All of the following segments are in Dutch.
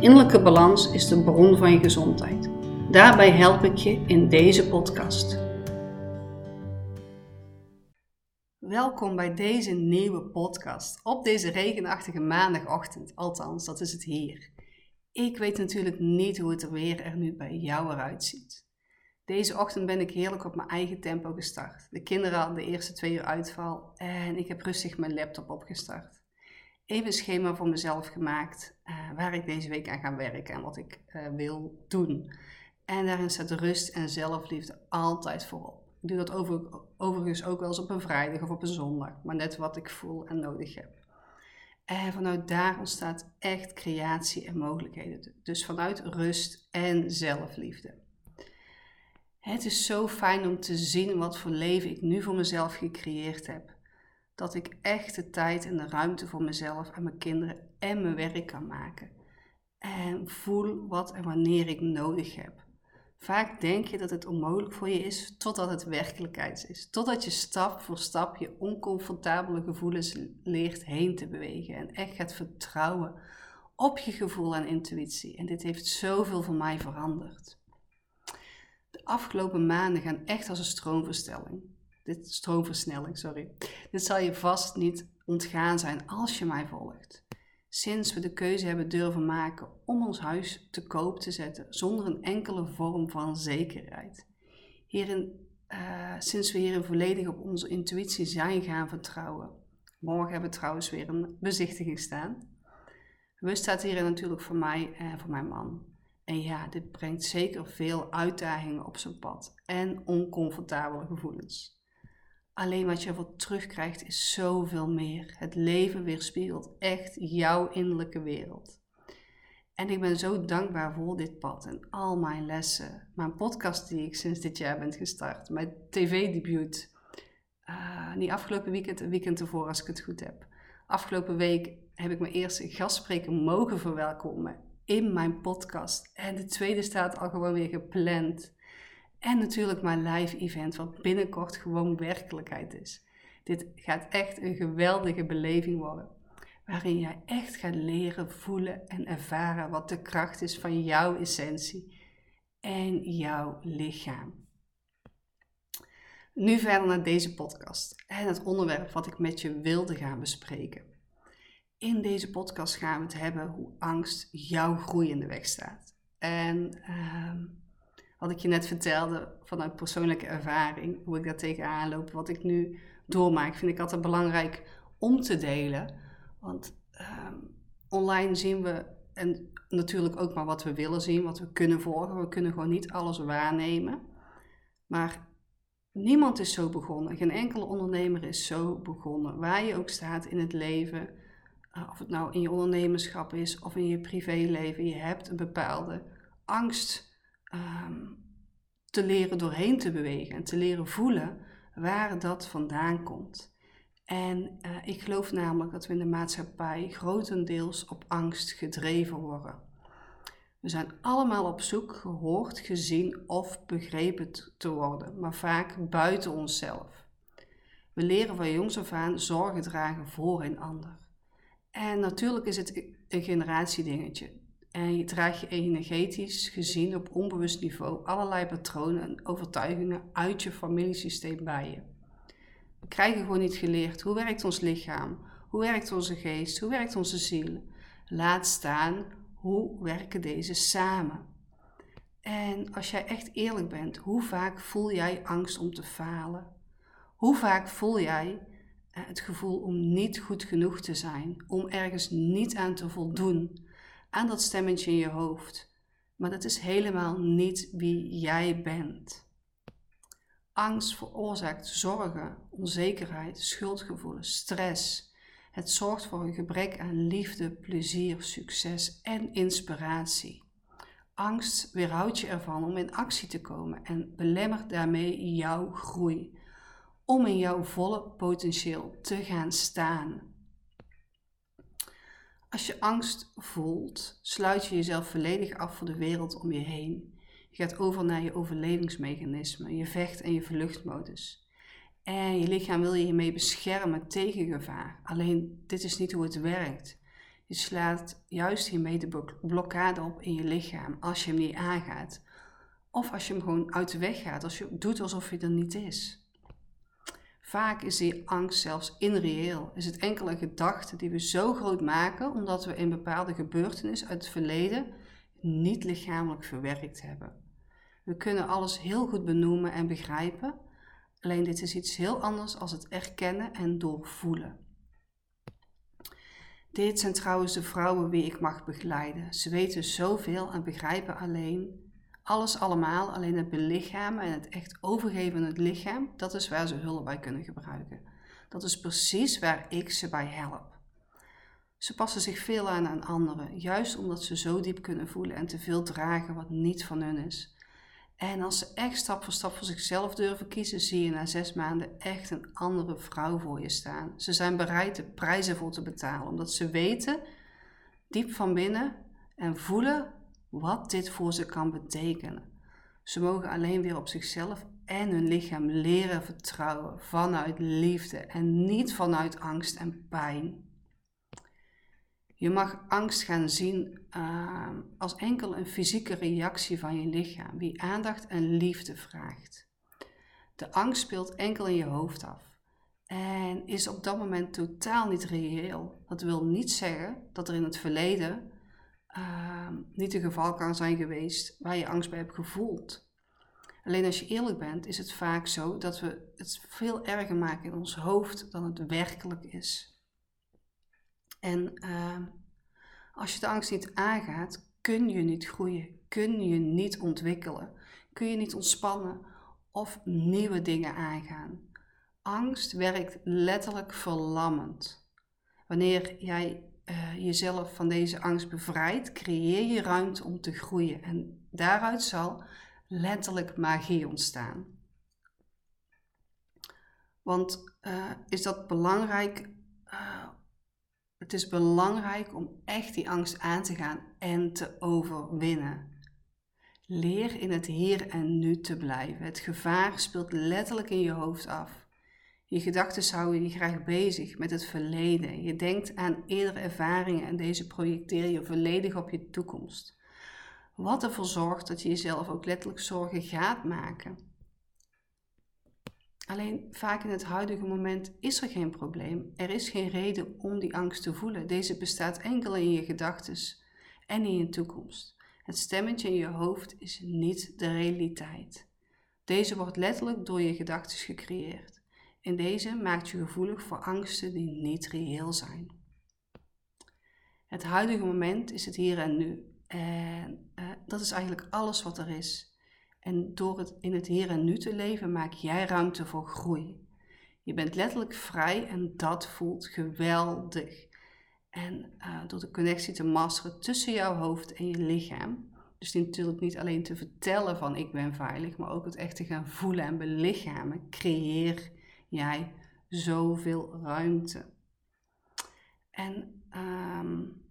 Innerlijke balans is de bron van je gezondheid. Daarbij help ik je in deze podcast. Welkom bij deze nieuwe podcast op deze regenachtige maandagochtend. Althans, dat is het hier. Ik weet natuurlijk niet hoe het er weer er nu bij jou eruit ziet. Deze ochtend ben ik heerlijk op mijn eigen tempo gestart. De kinderen hadden de eerste twee uur uitval en ik heb rustig mijn laptop opgestart even een schema voor mezelf gemaakt uh, waar ik deze week aan ga werken en wat ik uh, wil doen. En daarin staat rust en zelfliefde altijd voorop. Ik doe dat over, overigens ook wel eens op een vrijdag of op een zondag, maar net wat ik voel en nodig heb. En vanuit daar ontstaat echt creatie en mogelijkheden. Dus vanuit rust en zelfliefde. Het is zo fijn om te zien wat voor leven ik nu voor mezelf gecreëerd heb dat ik echt de tijd en de ruimte voor mezelf en mijn kinderen en mijn werk kan maken. En voel wat en wanneer ik nodig heb. Vaak denk je dat het onmogelijk voor je is totdat het werkelijkheid is. Totdat je stap voor stap je oncomfortabele gevoelens leert heen te bewegen. En echt gaat vertrouwen op je gevoel en intuïtie. En dit heeft zoveel voor mij veranderd. De afgelopen maanden gaan echt als een stroomverstelling dit stroomversnelling, sorry. Dit zal je vast niet ontgaan zijn als je mij volgt. Sinds we de keuze hebben durven maken om ons huis te koop te zetten zonder een enkele vorm van zekerheid. Hierin, uh, sinds we hierin volledig op onze intuïtie zijn gaan vertrouwen. Morgen hebben we trouwens weer een bezichtiging staan. Rust staat hierin natuurlijk voor mij en voor mijn man. En ja, dit brengt zeker veel uitdagingen op zijn pad en oncomfortabele gevoelens. Alleen wat je ervoor terugkrijgt is zoveel meer. Het leven weerspiegelt echt jouw innerlijke wereld. En ik ben zo dankbaar voor dit pad en al mijn lessen. Mijn podcast die ik sinds dit jaar ben gestart. Mijn tv-debuut. Uh, niet afgelopen weekend, een weekend ervoor als ik het goed heb. Afgelopen week heb ik mijn eerste gastspreker mogen verwelkomen in mijn podcast. En de tweede staat al gewoon weer gepland. En natuurlijk mijn live event, wat binnenkort gewoon werkelijkheid is. Dit gaat echt een geweldige beleving worden. Waarin jij echt gaat leren, voelen en ervaren wat de kracht is van jouw essentie en jouw lichaam. Nu verder naar deze podcast en het onderwerp wat ik met je wilde gaan bespreken. In deze podcast gaan we het hebben hoe angst jouw groei in de weg staat. En uh, wat ik je net vertelde vanuit persoonlijke ervaring, hoe ik daar tegenaan loop, wat ik nu doormaak, vind ik altijd belangrijk om te delen. Want ehm, online zien we en natuurlijk ook maar wat we willen zien, wat we kunnen volgen. We kunnen gewoon niet alles waarnemen. Maar niemand is zo begonnen. Geen enkele ondernemer is zo begonnen. Waar je ook staat in het leven, eh, of het nou in je ondernemerschap is of in je privéleven, je hebt een bepaalde angst Ehm, te leren doorheen te bewegen en te leren voelen waar dat vandaan komt. En uh, ik geloof namelijk dat we in de maatschappij grotendeels op angst gedreven worden. We zijn allemaal op zoek gehoord, gezien of begrepen te worden, maar vaak buiten onszelf. We leren van jongs af aan zorgen dragen voor een ander. En natuurlijk is het een generatiedingetje. En je draagt je energetisch gezien op onbewust niveau allerlei patronen en overtuigingen uit je familiesysteem bij je. We krijgen gewoon niet geleerd hoe werkt ons lichaam, hoe werkt onze geest, hoe werkt onze ziel. Laat staan hoe werken deze samen. En als jij echt eerlijk bent, hoe vaak voel jij angst om te falen? Hoe vaak voel jij eh, het gevoel om niet goed genoeg te zijn, om ergens niet aan te voldoen? Aan dat stemmetje in je hoofd. Maar dat is helemaal niet wie jij bent. Angst veroorzaakt zorgen, onzekerheid, schuldgevoelens, stress. Het zorgt voor een gebrek aan liefde, plezier, succes en inspiratie. Angst weerhoudt je ervan om in actie te komen en belemmert daarmee jouw groei, om in jouw volle potentieel te gaan staan. Als je angst voelt, sluit je jezelf volledig af voor de wereld om je heen. Je gaat over naar je overlevingsmechanisme, je vecht- en je vluchtmodus. En je lichaam wil je hiermee beschermen tegen gevaar. Alleen dit is niet hoe het werkt. Je slaat juist hiermee de blokkade op in je lichaam als je hem niet aangaat. Of als je hem gewoon uit de weg gaat, als je doet alsof hij er niet is. Vaak is die angst zelfs irreëel. Is het enkele gedachte die we zo groot maken omdat we een bepaalde gebeurtenis uit het verleden niet lichamelijk verwerkt hebben. We kunnen alles heel goed benoemen en begrijpen, alleen dit is iets heel anders als het erkennen en doorvoelen. Dit zijn trouwens de vrouwen wie ik mag begeleiden. Ze weten zoveel en begrijpen alleen alles allemaal, alleen het belichamen en het echt overgeven aan het lichaam, dat is waar ze hulp bij kunnen gebruiken. Dat is precies waar ik ze bij help. Ze passen zich veel aan aan anderen, juist omdat ze zo diep kunnen voelen en te veel dragen wat niet van hun is. En als ze echt stap voor stap voor zichzelf durven kiezen, zie je na zes maanden echt een andere vrouw voor je staan. Ze zijn bereid er prijzen voor te betalen, omdat ze weten, diep van binnen en voelen wat dit voor ze kan betekenen. Ze mogen alleen weer op zichzelf en hun lichaam leren vertrouwen vanuit liefde en niet vanuit angst en pijn. Je mag angst gaan zien uh, als enkel een fysieke reactie van je lichaam, die aandacht en liefde vraagt. De angst speelt enkel in je hoofd af en is op dat moment totaal niet reëel. Dat wil niet zeggen dat er in het verleden uh, niet een geval kan zijn geweest waar je angst bij hebt gevoeld. Alleen als je eerlijk bent, is het vaak zo dat we het veel erger maken in ons hoofd dan het werkelijk is. En uh, als je de angst niet aangaat, kun je niet groeien, kun je niet ontwikkelen, kun je niet ontspannen of nieuwe dingen aangaan. Angst werkt letterlijk verlammend. Wanneer jij uh, jezelf van deze angst bevrijdt, creëer je ruimte om te groeien. En daaruit zal letterlijk magie ontstaan. Want uh, is dat belangrijk? Uh, het is belangrijk om echt die angst aan te gaan en te overwinnen. Leer in het hier en nu te blijven. Het gevaar speelt letterlijk in je hoofd af. Je gedachten houden je graag bezig met het verleden. Je denkt aan eerdere ervaringen en deze projecteer je volledig op je toekomst. Wat ervoor zorgt dat je jezelf ook letterlijk zorgen gaat maken. Alleen vaak in het huidige moment is er geen probleem. Er is geen reden om die angst te voelen. Deze bestaat enkel in je gedachten en in je toekomst. Het stemmetje in je hoofd is niet de realiteit. Deze wordt letterlijk door je gedachten gecreëerd. In deze maakt je gevoelig voor angsten die niet reëel zijn. Het huidige moment is het hier en nu. En uh, dat is eigenlijk alles wat er is. En door het in het hier en nu te leven, maak jij ruimte voor groei. Je bent letterlijk vrij en dat voelt geweldig. En uh, door de connectie te masteren tussen jouw hoofd en je lichaam. Dus natuurlijk niet alleen te vertellen van ik ben veilig, maar ook het echt te gaan voelen en belichamen. Creëer jij zoveel ruimte. En um,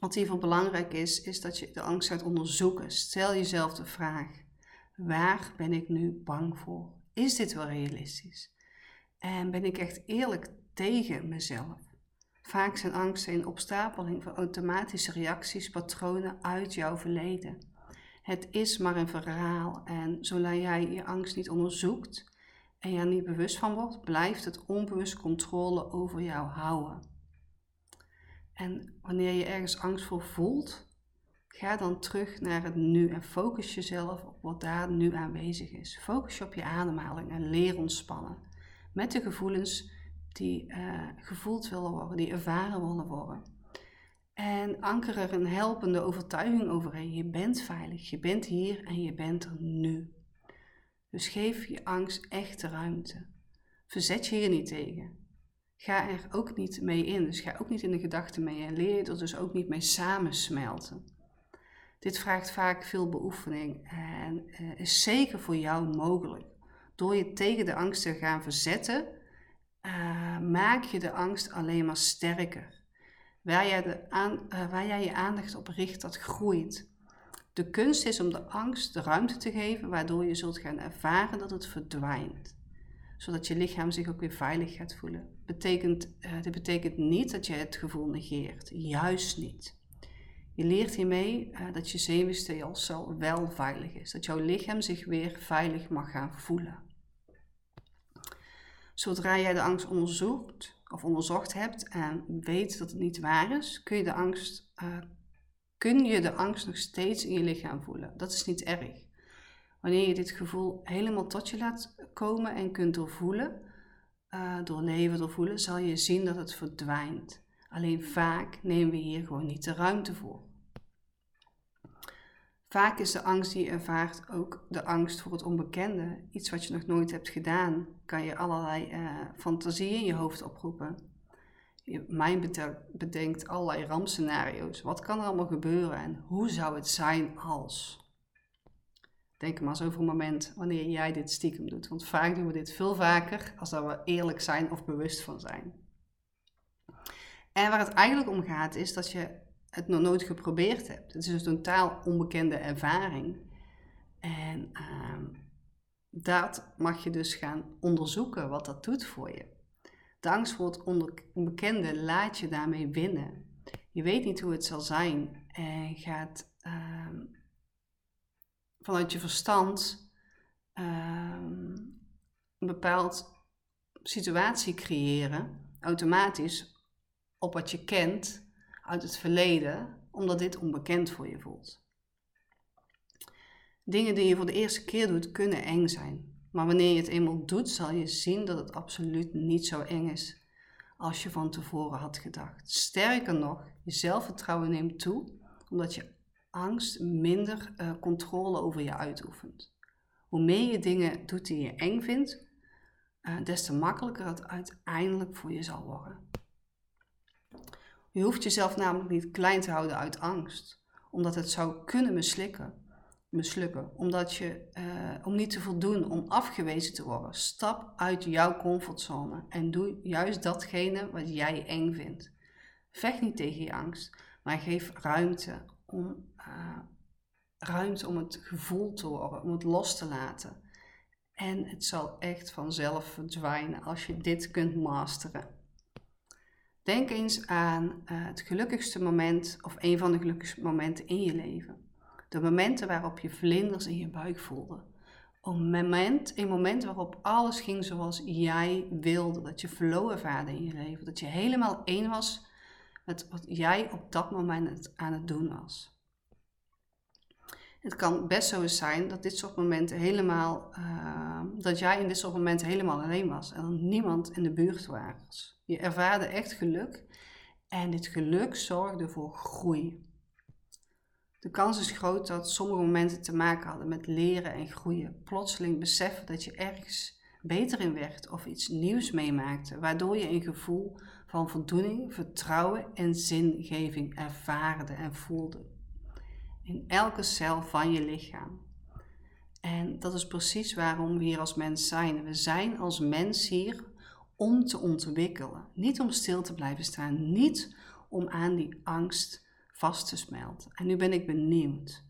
wat hiervan belangrijk is, is dat je de angst gaat onderzoeken. Stel jezelf de vraag: waar ben ik nu bang voor? Is dit wel realistisch? En ben ik echt eerlijk tegen mezelf? Vaak zijn angsten een opstapeling van automatische reacties, patronen uit jouw verleden. Het is maar een verhaal en zolang jij je angst niet onderzoekt, en je er niet bewust van wordt, blijft het onbewust controle over jou houden. En wanneer je ergens angst voor voelt, ga dan terug naar het nu en focus jezelf op wat daar nu aanwezig is. Focus je op je ademhaling en leer ontspannen. Met de gevoelens die uh, gevoeld willen worden, die ervaren willen worden. En anker er een helpende overtuiging overheen. Je bent veilig, je bent hier en je bent er nu. Dus geef je angst echt ruimte. Verzet je hier niet tegen. ga er ook niet mee in. Dus ga ook niet in de gedachten mee en leer je er dus ook niet mee samensmelten. Dit vraagt vaak veel beoefening en uh, is zeker voor jou mogelijk. Door je tegen de angst te gaan verzetten, uh, maak je de angst alleen maar sterker. Aan, uh, waar jij je aandacht op richt, dat groeit. De kunst is om de angst de ruimte te geven, waardoor je zult gaan ervaren dat het verdwijnt. Zodat je lichaam zich ook weer veilig gaat voelen. Betekent, uh, dit betekent niet dat je het gevoel negeert. Juist niet. Je leert hiermee uh, dat je zenuwstelsel wel veilig is. Dat jouw lichaam zich weer veilig mag gaan voelen. Zodra jij de angst onderzoekt of onderzocht hebt en weet dat het niet waar is, kun je de angst, uh, kun je de angst nog steeds in je lichaam voelen. Dat is niet erg. Wanneer je dit gevoel helemaal tot je laat komen en kunt doorvoelen, uh, doorleven, doorvoelen, zal je zien dat het verdwijnt. Alleen vaak nemen we hier gewoon niet de ruimte voor. Vaak is de angst die je ervaart ook de angst voor het onbekende. Iets wat je nog nooit hebt gedaan, kan je allerlei uh, fantasieën in je hoofd oproepen. Mind bedenkt allerlei rampscenario's. Wat kan er allemaal gebeuren en hoe zou het zijn als? Denk maar eens over een moment wanneer jij dit stiekem doet. Want vaak doen we dit veel vaker als dat we eerlijk zijn of bewust van zijn. En waar het eigenlijk om gaat is dat je het nog nooit geprobeerd hebt. Het is een totaal onbekende ervaring. En uh, dat mag je dus gaan onderzoeken wat dat doet voor je. De het onbekende laat je daarmee winnen. Je weet niet hoe het zal zijn en gaat uh, vanuit je verstand uh, een bepaald situatie creëren, automatisch op wat je kent uit het verleden, omdat dit onbekend voor je voelt. Dingen die je voor de eerste keer doet, kunnen eng zijn. Maar wanneer je het eenmaal doet, zal je zien dat het absoluut niet zo eng is als je van tevoren had gedacht. Sterker nog, je zelfvertrouwen neemt toe omdat je angst minder uh, controle over je uitoefent. Hoe meer je dingen doet die je eng vindt, uh, des te makkelijker het uiteindelijk voor je zal worden. Je hoeft jezelf namelijk niet klein te houden uit angst, omdat het zou kunnen mislukken. Mislukken omdat je, uh, om niet te voldoen, om afgewezen te worden. Stap uit jouw comfortzone en doe juist datgene wat jij eng vindt. Vecht niet tegen je angst, maar geef ruimte om, uh, ruimte om het gevoel te horen, om het los te laten. En het zal echt vanzelf verdwijnen als je dit kunt masteren. Denk eens aan uh, het gelukkigste moment of een van de gelukkigste momenten in je leven. De momenten waarop je vlinders in je buik voelde. Een moment, een moment waarop alles ging zoals jij wilde. Dat je flow ervaarde in je leven. Dat je helemaal één was met wat jij op dat moment aan het doen was. Het kan best zo zijn dat dit soort momenten helemaal, uh, dat jij in dit soort momenten helemaal alleen was en niemand in de buurt was. Je ervaarde echt geluk en dit geluk zorgde voor groei. De kans is groot dat sommige momenten te maken hadden met leren en groeien. Plotseling beseffen dat je ergens beter in werd of iets nieuws meemaakte, waardoor je een gevoel van voldoening, vertrouwen en zingeving ervaarde en voelde in elke cel van je lichaam. En dat is precies waarom we hier als mens zijn. We zijn als mens hier om te ontwikkelen, niet om stil te blijven staan, niet om aan die angst En nu ben ik benieuwd.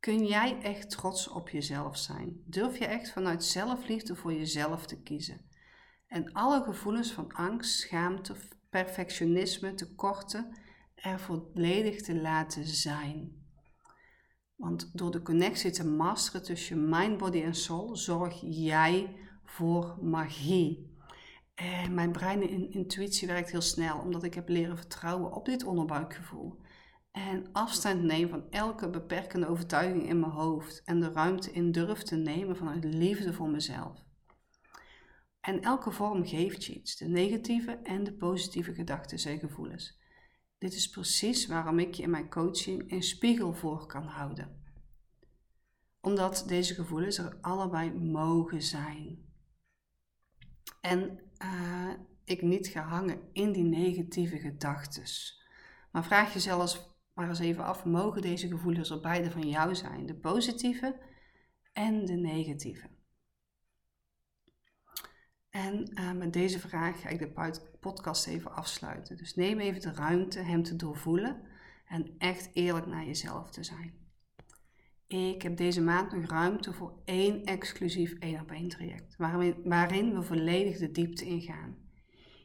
Kun jij echt trots op jezelf zijn? Durf je echt vanuit zelfliefde voor jezelf te kiezen? En alle gevoelens van angst, schaamte, perfectionisme, tekorten er volledig te laten zijn. Want door de connectie te masteren tussen mind, body en soul, zorg jij voor magie. En mijn brein en intuïtie werkt heel snel, omdat ik heb leren vertrouwen op dit onderbuikgevoel. En afstand nemen van elke beperkende overtuiging in mijn hoofd. En de ruimte in durf te nemen vanuit liefde voor mezelf. En elke vorm geeft je iets, de negatieve en de positieve gedachten en gevoelens. Dit is precies waarom ik je in mijn coaching een spiegel voor kan houden. Omdat deze gevoelens er allebei mogen zijn. En uh, ik niet gehangen in die negatieve gedachten. Maar vraag jezelf maar eens even af, mogen deze gevoelens er beide van jou zijn? De positieve en de negatieve. En eh, met deze vraag ga ik de podcast even afsluiten. Dus neem even de ruimte hem te doorvoelen en echt eerlijk naar jezelf te zijn. Ik heb deze maand nog ruimte voor één exclusief één op één traject, waarin, waarin we volledig de diepte ingaan.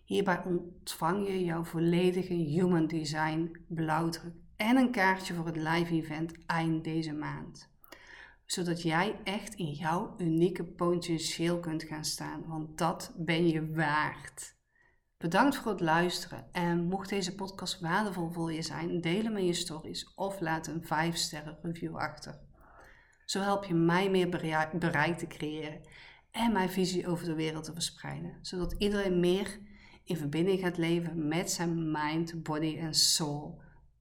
Hierbij ontvang je jouw volledige Human Design blauwdruk en een kaartje voor het live event eind deze maand. Zodat jij echt in jouw unieke potentieel kunt gaan staan, want dat ben je waard. Bedankt voor het luisteren en mocht deze podcast waardevol voor je zijn, deel hem in je stories of laat een 5 sterren review achter. Zo help je mij meer bereik te creëren en mijn visie over de wereld te verspreiden, zodat iedereen meer in verbinding gaat leven met zijn mind, body en soul.